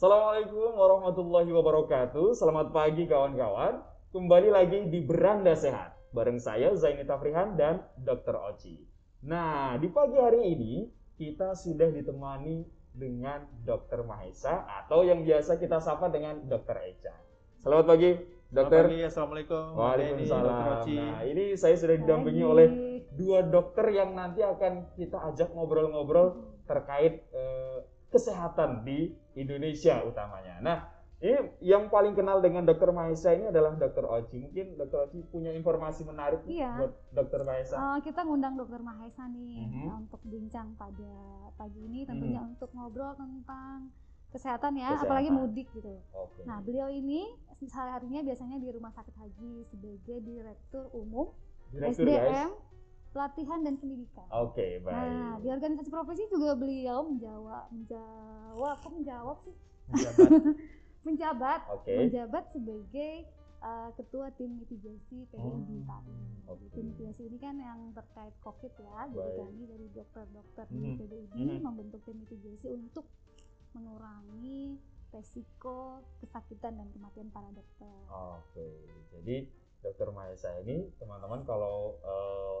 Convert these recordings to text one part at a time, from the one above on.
Assalamualaikum warahmatullahi wabarakatuh. Selamat pagi kawan-kawan. Kembali lagi di Beranda Sehat bareng saya Zaini Tafrihan dan Dr. Oci. Nah, di pagi hari ini kita sudah ditemani dengan Dr. Mahesa atau yang biasa kita sapa dengan Dr. Echa. Selamat pagi, Dokter. Selamat pagi, Assalamualaikum. Waalaikumsalam. Nah, ini saya sudah didampingi oleh dua dokter yang nanti akan kita ajak ngobrol-ngobrol terkait eh, kesehatan di Indonesia utamanya. Nah, ini yang paling kenal dengan Dokter Mahesa ini adalah Dokter Oci. Mungkin Dokter Oci punya informasi menarik Iya. buat Dokter Mahesa. Uh, kita ngundang Dokter Mahesa nih Mhm. uh, untuk bincang pada pagi ini tentunya Mhm. untuk ngobrol tentang kesehatan ya, Kesehatan. apalagi mudik gitu. Oke. Nah, beliau ini sehari-harinya biasanya di Rumah Sakit Haji sebagai Direktur Umum Direktur guys. Pelatihan dan Pendidikan. Oke, baik. Nah, di organisasi profesi juga beliau menjawab menjawab kok menjawab sih? Menjabat. Menjabat Oke. menjabat sebagai uh, ketua tim mitigasi PMI Hmm, oke. Tim mitigasi ini kan yang terkait COVID ya. Jadi Baik. kami dari dokter-dokter di PBID mhm. membentuk tim mitigasi untuk mengurangi resiko kesakitan dan kematian para dokter. Oke, jadi Dokter Mahesa ini teman-teman kalau eh,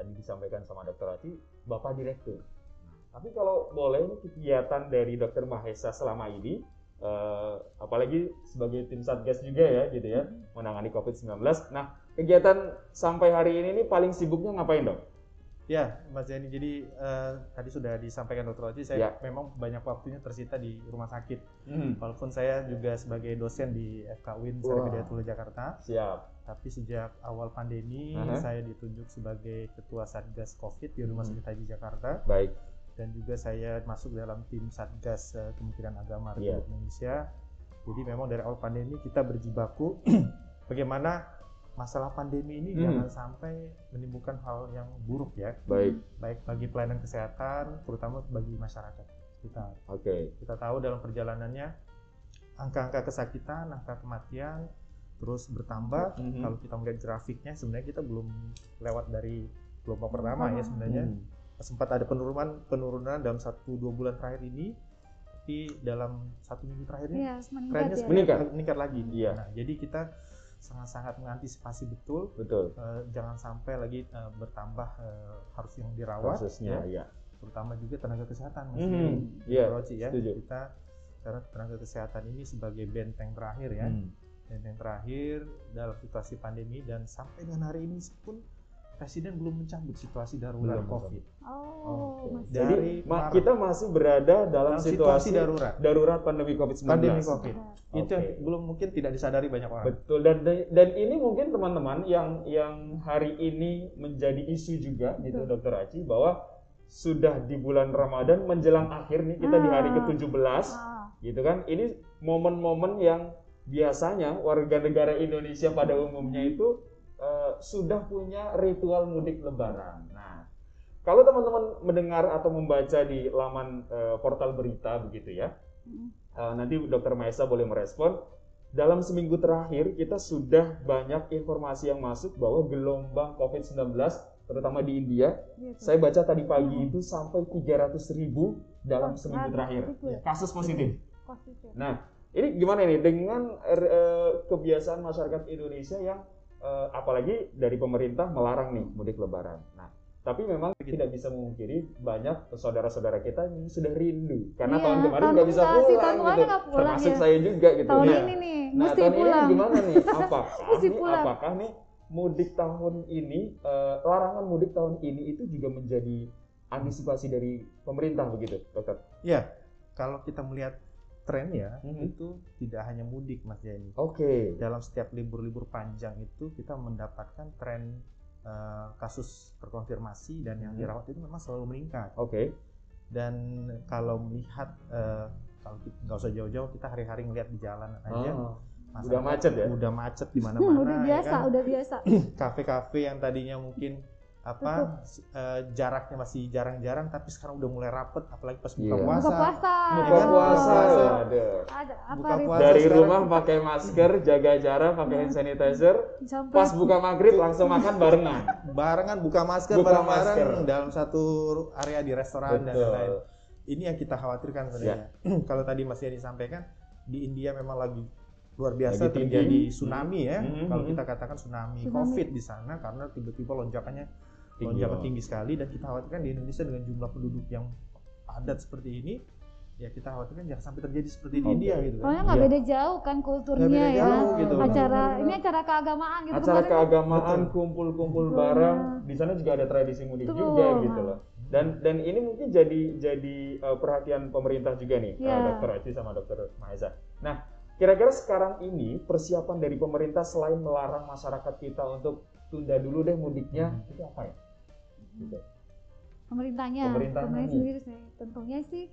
tadi disampaikan sama Dokter Oci, Bapak Direktur. Tapi kalau boleh ini kegiatan dari Dokter Mahesa selama ini, eh, apalagi sebagai tim satgas juga ya gitu ya, menangani COVID-19. Nah, kegiatan sampai hari ini nih paling sibuknya ngapain dok? Ya, Mas Zaini. Jadi eh, tadi sudah disampaikan Dr. Oci, saya Ya. memang banyak waktunya tersita di rumah sakit. Hmm, Walaupun saya juga sebagai dosen di FKUIN. Sarjana Tulu Jakarta, siap. tapi sejak awal pandemi Aha. saya ditunjuk sebagai ketua Satgas Covid di Rumah Hmm. Sakit Haji Jakarta Baik. dan juga saya masuk dalam tim Satgas eh, Kementerian Agama Iya. Republik Indonesia. Jadi memang dari awal pandemi kita berjibaku bagaimana masalah pandemi ini Hmm. jangan sampai menimbulkan hal yang buruk ya, Baik. baik bagi pelayanan kesehatan, terutama bagi masyarakat sekitar. Oke. Kita tahu dalam perjalanannya angka-angka kesakitan, angka kematian terus bertambah. Mhm. Kalau kita melihat grafiknya, sebenarnya kita belum lewat dari gelombang pertama ya Pertama. sebenarnya Hmm. sempat ada penurunan penurunan dalam satu dua bulan terakhir ini tapi dalam satu minggu terakhir ini meningkat trennya ya. Meningkat. meningkat lagi Iya. nah jadi kita sangat-sangat mengantisipasi betul Betul. eh, jangan sampai lagi eh, bertambah eh, harus yang dirawat Kasusnya, ya. ya. terutama juga tenaga kesehatan Mas Iya, Bro Oci, ya setuju. kita karena tenaga kesehatan ini sebagai benteng terakhir ya Hmm. benteng terakhir dalam situasi pandemi dan sampai dengan hari ini pun Presiden belum mencabut situasi darurat Belum, COVID. Oh, masih Dari Jadi ma- Maret. kita masih berada dalam Dalam situasi, situasi darurat. darurat pandemi COVID-19. Pandemi COVID. ada. Itu yang belum mungkin tidak disadari banyak orang. Betul dan dan ini mungkin teman-teman yang yang hari ini menjadi isu juga gitu Betul. Dokter Aci bahwa sudah di bulan Ramadan menjelang akhir nih kita di hari Ah. ke-17 Ah, gitu kan. Ini momen-momen yang biasanya warga negara Indonesia pada umumnya itu eh, sudah punya ritual mudik lebaran. Nah, kalau teman-teman mendengar atau membaca di laman eh, portal berita begitu ya. Uh, nanti Dokter Maesa boleh merespon. Dalam seminggu terakhir kita sudah banyak informasi yang masuk bahwa gelombang COVID-19 terutama di India, Gitu. saya baca tadi pagi Mhm. itu sampai 300 ribu dalam seminggu terakhir ya? kasus positif. Positif. Nah, ini gimana nih dengan eh, kebiasaan masyarakat Indonesia yang eh, apalagi dari pemerintah melarang nih mudik lebaran. Nah, tapi memang tidak bisa memungkiri banyak saudara-saudara kita yang sudah rindu karena Iya, tahun kemarin tahun nggak bisa sih, pulang tahun kemarin gitu. pulang Termasuk ya. saya juga gitu. Tahun Nah, ini nih, Nah, mesti tahun pulang. ini gimana nih? Apakah Mesti nih, pulang. apakah nih mudik tahun ini eh, larangan mudik tahun ini itu juga menjadi antisipasi dari pemerintah begitu, dokter? Ya, kalau kita melihat tren ya, Mhm. itu tidak hanya mudik Mas Jani. Oke. Dalam setiap libur-libur panjang itu kita mendapatkan tren eh, kasus terkonfirmasi dan yang Mhm. dirawat itu memang selalu meningkat. Oke. Dan kalau melihat eh, kalau kita nggak usah jauh-jauh, kita hari-hari ngelihat di jalan aja. Oh, masyarakat udah macet ya? Udah macet di Hmm, mana-mana. udah ya biasa, kan? udah biasa. Kafe-kafe yang tadinya mungkin apa eh, jaraknya masih jarang-jarang tapi sekarang udah mulai rapet apalagi pas buka Iya. puasa. Buka puasa. Buka kan? puasa, Puasa. ada. Ada apa Buka puasa Dari sekarang rumah pakai masker, jaga jarak, pakai hand sanitizer. Sampai Pas buka maghrib langsung makan barengan. barengan buka masker Buka bareng-bareng masker. dalam satu area di restoran dan Betul. lain-lain. ini yang kita khawatirkan Ya. sebenarnya. Kalau tadi Mas Yani sampaikan di India memang lagi luar biasa Lagi tinggi. terjadi tsunami ya. Hmm, Kalau kita katakan tsunami, Tsunami. COVID di sana karena tiba-tiba lonjakannya Tinggi lonjakan banget. tinggi sekali dan kita khawatirkan di Indonesia dengan jumlah penduduk yang padat seperti ini ya kita khawatirkan jangan sampai terjadi seperti di Oke. India gitu kan. Soalnya nggak Iya. beda jauh kan kulturnya beda ya. jauh gitu. Acara Benar-benar. ini acara keagamaan gitu acara kemarin kan. keagamaan kumpul-kumpul bareng di sana juga ada tradisi mudik Betul. juga gitu loh dan dan ini mungkin jadi jadi uh, perhatian pemerintah juga nih uh, Iya. dokter Aci sama dokter Mahesa nah kira-kira sekarang ini persiapan dari pemerintah selain melarang masyarakat kita untuk tunda dulu deh mudiknya Hmm. itu apa ya Gitu. pemerintahnya pemerintah sendiri sih tentunya sih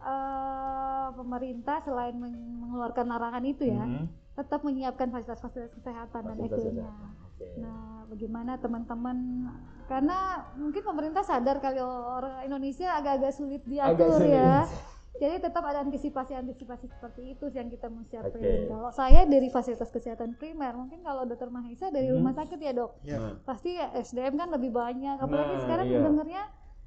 eh, pemerintah selain men- mengeluarkan larangan itu ya Mhm. tetap menyiapkan fasilitas-fasilitas kesehatan dan Fasilitas kesehatan. Oke. nah bagaimana teman-teman karena mungkin pemerintah sadar kalau orang Indonesia agak-agak sulit Agak diatur sulit. ya jadi tetap ada antisipasi-antisipasi seperti itu sih yang kita mau siapin. Oke. Kalau saya dari fasilitas kesehatan primer, mungkin kalau dokter Mahesa dari Mhm. rumah sakit ya dok, Ya. Nah, pasti ya SDM kan lebih banyak apalagi Nah, sekarang iya. dengarnya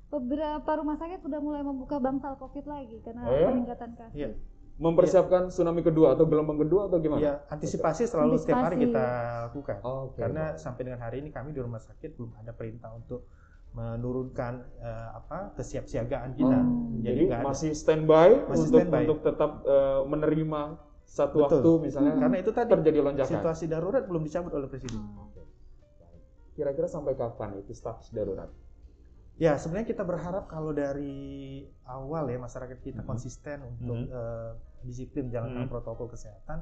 beberapa rumah sakit sudah mulai membuka bangsal covid lagi karena Oh ya? peningkatan kasus Iya. mempersiapkan tsunami kedua atau gelombang kedua atau gimana Ya, antisipasi selalu setiap hari Antisipasi. kita lakukan. Oke, Karena baik. sampai dengan hari ini kami di rumah sakit belum ada perintah untuk menurunkan eh, apa kesiapsiagaan kita. Oh, Jadi jadi masih standby Masih untuk standby. untuk tetap eh, menerima satu Betul. waktu misalnya Karena itu tadi terjadi lonjakan. situasi darurat belum dicabut oleh presiden. Oh. Kira-kira sampai kapan itu status darurat? Ya, sebenarnya kita berharap kalau dari awal ya masyarakat kita Mhm. konsisten untuk eh, disiplin menjalankan Mhm. protokol kesehatan.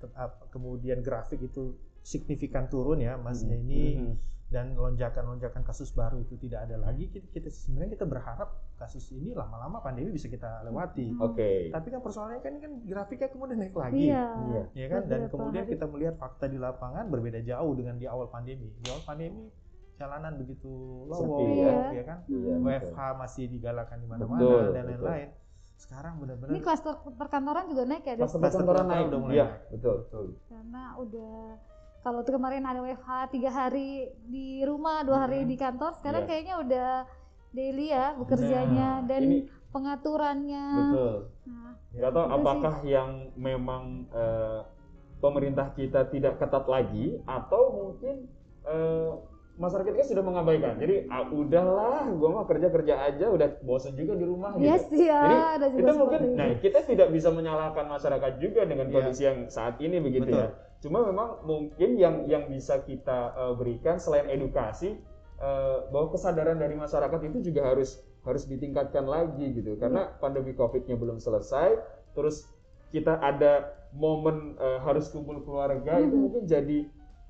Tetap- kemudian grafik itu signifikan turun ya, Mas Mhm. ini Mhm. Dan lonjakan-lonjakan kasus baru itu tidak ada lagi. Kita, kita sebenarnya kita berharap kasus ini lama-lama pandemi bisa kita lewati. Hmm. Oke. Tapi kan persoalannya kan ini kan grafiknya kemudian naik lagi. iya Iya. Ya kan dan kemudian hari. kita melihat fakta di lapangan berbeda jauh dengan di awal pandemi. Di awal pandemi jalanan begitu Sepi lowong ya. ya kan. Iya. WFH masih digalakan di mana-mana Betul, dan betul. lain-lain. Sekarang benar-benar ini klaster perkantoran juga naik ya dok Pas Kluster kantoran kantoran naik, udah mulai iya, naik. betul. karena udah kalau tuh kemarin ada WFH tiga hari di rumah dua hari di kantor sekarang Iya. kayaknya udah daily ya bekerjanya Nah, dan ini pengaturannya betul. Nah, tahu Itu sih. apakah yang memang eh, pemerintah kita tidak ketat lagi atau mungkin eh, masyarakat kita sudah mengabaikan. Jadi ah, udahlah, gua mah kerja kerja aja, udah bosan juga di rumah iya gitu. ya Jadi, ada juga itu seperti mungkin itu. nah kita tidak bisa menyalahkan masyarakat juga dengan Iya. kondisi yang saat ini begitu Betul. ya cuma memang mungkin yang yang bisa kita eh, berikan selain edukasi eh, bahwa kesadaran dari masyarakat itu juga harus harus ditingkatkan lagi gitu karena pandemi covidnya belum selesai terus kita ada momen eh, harus kumpul keluarga itu Mhm. mungkin jadi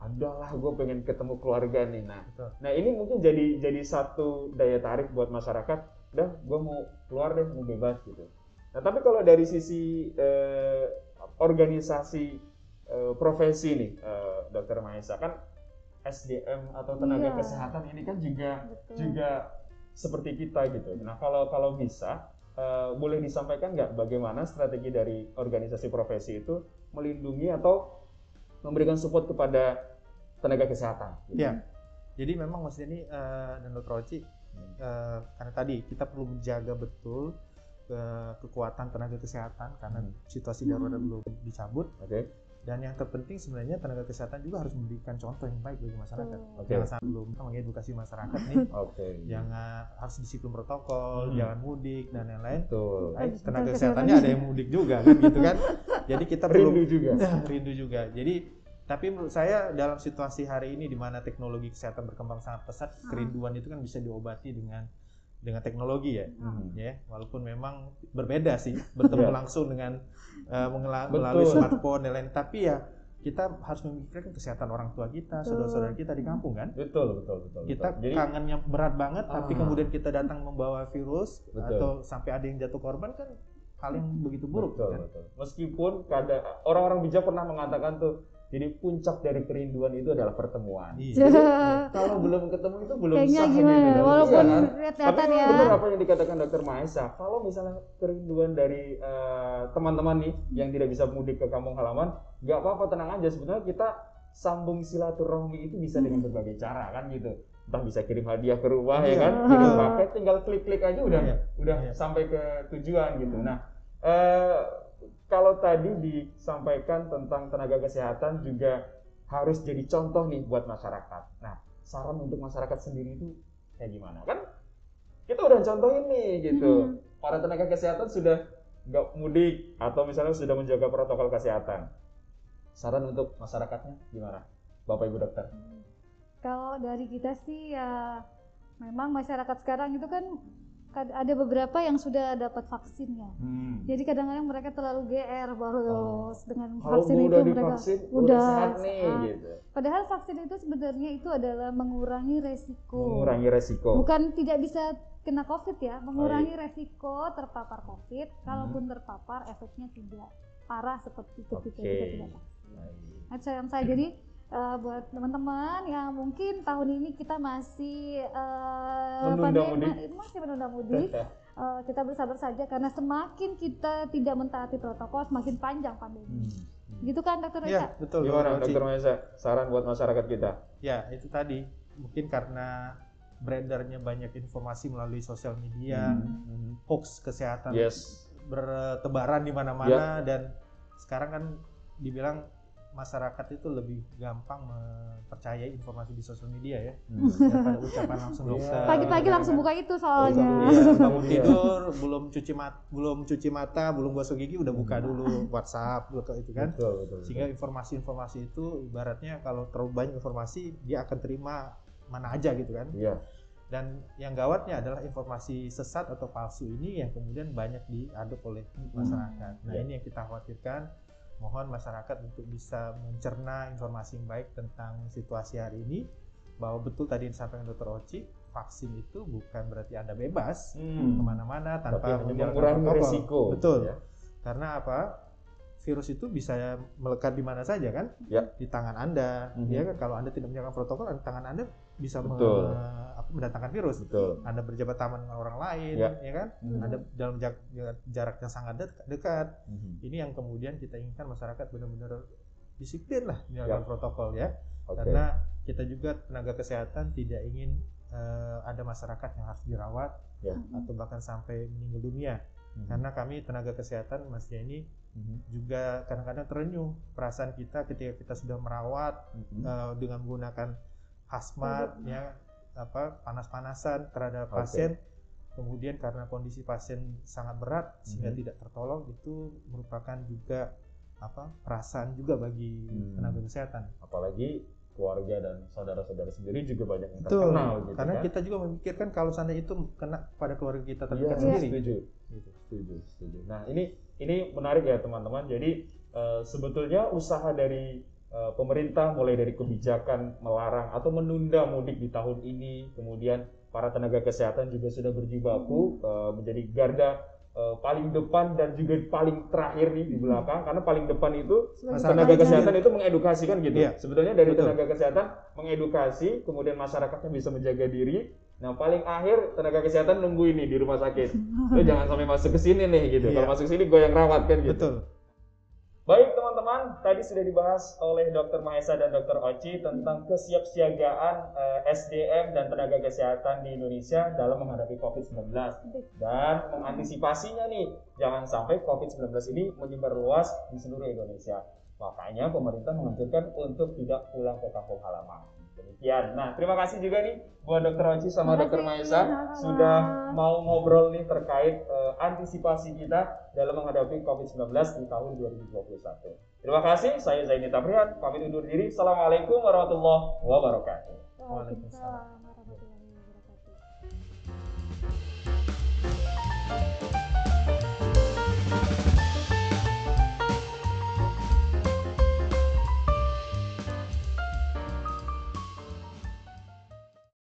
adalah gue pengen ketemu keluarga nih nah Betul. nah ini mungkin jadi jadi satu daya tarik buat masyarakat udah gue mau keluar deh mau bebas gitu nah tapi kalau dari sisi eh, organisasi eh, profesi nih eh, dokter Maesa kan SDM atau tenaga Iya. kesehatan ini kan juga Betul. juga seperti kita gitu. Nah kalau kalau bisa eh, boleh disampaikan nggak bagaimana strategi dari organisasi profesi itu melindungi atau memberikan support kepada tenaga kesehatan? gitu? Iya. Jadi memang Mas Denny eh, dan Dr. Oci eh, karena tadi kita perlu menjaga betul eh, kekuatan tenaga kesehatan karena Hmm. situasi darurat Hmm. belum dicabut Oke. dan yang terpenting sebenarnya tenaga kesehatan juga harus memberikan contoh yang baik bagi masyarakat. Oke. Jangan sampai belum mengedukasi masyarakat nih Oke. jangan harus disiplin protokol, Hmm. jangan mudik dan lain-lain. Betul. Nah, Tenaga kesehatannya ada yang mudik juga kan gitu kan. Jadi kita perlu Rindu juga. rindu juga. Jadi tapi menurut saya dalam situasi hari ini di mana teknologi kesehatan berkembang sangat pesat, Ah. kerinduan itu kan bisa diobati dengan dengan teknologi ya. Hmm. Ya, walaupun memang berbeda sih bertemu Iya. langsung dengan uh, Betul. melalui smartphone dan lain tapi ya kita harus memikirkan kesehatan orang tua kita, saudara-saudara kita di kampung kan. Betul betul betul. Kita betul. Jadi kangennya berat banget tapi Ah. kemudian kita datang membawa virus Betul. atau sampai ada yang jatuh korban kan hal yang begitu buruk betul, kan. betul. Meskipun kada orang-orang bijak pernah mengatakan tuh, jadi puncak dari kerinduan itu adalah pertemuan. Iya. Kalau belum ketemu itu belum kayaknya sah gimana gitu. ya walaupun Iya kan? lihat Tapi kelihatan ya benar apa yang dikatakan Dokter Maesa, kalau misalnya kerinduan dari eh, teman-teman nih yang tidak bisa mudik ke kampung halaman, nggak apa-apa tenang aja. Sebetulnya kita sambung silaturahmi itu bisa dengan berbagai cara kan gitu. Entah bisa kirim hadiah ke rumah ya Iya. kan, kirim paket, tinggal klik-klik aja udah Iya. udah Iya. sampai ke tujuan gitu. Nah, eh, kalau tadi disampaikan tentang tenaga kesehatan juga harus jadi contoh nih buat masyarakat. Nah, saran untuk masyarakat sendiri itu kayak gimana? Kan kita udah contohin nih gitu. Mhm. Para tenaga kesehatan sudah nggak mudik atau misalnya sudah menjaga protokol kesehatan. Saran untuk masyarakatnya gimana? Bapak Ibu dokter. Kalau dari kita sih ya memang masyarakat sekarang itu kan ada beberapa yang sudah dapat vaksinnya. Hmm. Jadi kadang-kadang mereka terlalu GR baru Oh. dengan Kalau vaksin gua itu udah mereka divaksin, udah sehat nih sehat. gitu. Padahal vaksin itu sebenarnya itu adalah mengurangi resiko. Mengurangi resiko. Bukan tidak bisa kena COVID ya, mengurangi resiko terpapar COVID. Hmm. Kalaupun terpapar, efeknya tidak parah seperti ketika Oke. kita tidak vaksin. Baik. Nah, saya jadi eh, buat teman-teman yang mungkin tahun ini kita masih eh, Menunda pandemi- mudik. masih menunda mudik, eh, kita bersabar saja karena semakin kita tidak mentaati protokol, semakin panjang pandemi. Hmm. Gitu kan, Dokter Iya, Reza? betul. Gimana Dokter Maesa? Saran buat masyarakat kita. Ya, itu tadi. Mungkin karena beredarnya banyak informasi melalui sosial media, Hmm. hoax kesehatan Yes. bertebaran di mana-mana dan sekarang kan dibilang masyarakat itu lebih gampang mempercayai informasi di sosial media ya Hmm. daripada ucapan langsung Iya. dokter. Pagi-pagi langsung buka itu soalnya. Iya, bangun Iya. tidur belum cuci mata, belum cuci mata, belum gosok gigi udah buka Hmm. dulu WhatsApp buka itu kan. Betul, betul. Sehingga informasi-informasi itu ibaratnya kalau terlalu banyak informasi dia akan terima mana aja gitu kan. Iya. Dan yang gawatnya adalah informasi sesat atau palsu ini yang kemudian banyak diadop oleh masyarakat. Nah, Iya. ini yang kita khawatirkan. Mohon masyarakat untuk bisa mencerna informasi yang baik tentang situasi hari ini bahwa betul tadi yang disampaikan Dr. Oci, vaksin itu bukan berarti Anda bebas Hmm. ke mana-mana tanpa mengurangi resiko. Betul. Ya. Karena apa? Virus itu bisa melekat di mana saja kan? Ya. Di tangan Anda. Mhm. Ya kan kalau Anda tidak menjalankan protokol, tangan Anda bisa me- Betul. apa, mendatangkan virus. Betul. Anda berjabat tangan dengan orang lain, Ya. ya kan? Hmm. Anda dalam jak- jarak yang sangat dek- dekat. Mhm. Ini yang kemudian kita inginkan masyarakat benar-benar disiplin lah menjalankan Ya. protokol ya. Oke. Karena kita juga tenaga kesehatan tidak ingin eh, ada masyarakat yang harus dirawat Ya. atau bahkan sampai meninggal dunia. Mhm. Karena kami tenaga kesehatan Mas ini Mhm. juga kadang-kadang terenyuh perasaan kita ketika kita sudah merawat Mhm. eh, dengan menggunakan hazmat ya apa panas-panasan terhadap Oke. pasien kemudian karena kondisi pasien sangat berat sehingga Mhm. tidak tertolong itu merupakan juga apa perasaan juga bagi Hmm. tenaga kesehatan Apalagi keluarga dan saudara-saudara sendiri juga banyak yang Betul. terkenal gitu karena kan. kita juga memikirkan kalau seandainya itu kena pada keluarga kita terdekat sendiri setuju. gitu. Setuju, setuju. Nah, ini ini menarik ya teman-teman. Jadi eh, sebetulnya usaha dari eh, pemerintah mulai dari kebijakan melarang atau menunda mudik di tahun ini, kemudian para tenaga kesehatan juga sudah berjibaku eh, menjadi garda paling depan dan juga paling terakhir nih di belakang karena paling depan itu Masyarakat. tenaga kesehatan itu mengedukasi kan gitu. Iya. Sebetulnya dari Betul. tenaga kesehatan mengedukasi, kemudian masyarakatnya bisa menjaga diri. Nah paling akhir tenaga kesehatan nunggu ini di rumah sakit. Lo jangan sampai masuk ke sini nih gitu. Iya. Kalau masuk sini gue yang rawat kan gitu. betul Baik teman-teman, tadi sudah dibahas oleh Dr. Mahesa dan Dr. Oci tentang kesiapsiagaan eh, SDM dan tenaga kesehatan di Indonesia dalam menghadapi COVID-19 dan mengantisipasinya nih, jangan sampai COVID-19 ini menyebar luas di seluruh Indonesia. Makanya pemerintah menganjurkan untuk tidak pulang ke kampung halaman. Demikian. Nah, terima kasih juga nih buat Dr. Oci sama. Mahesa Sama-sama. sudah mau ngobrol nih terkait eh, antisipasi kita dalam menghadapi COVID-19 di tahun 2021. Terima kasih, saya Zaini Tabrian, pamit undur diri. Assalamualaikum warahmatullahi wabarakatuh. Waalaikumsalam.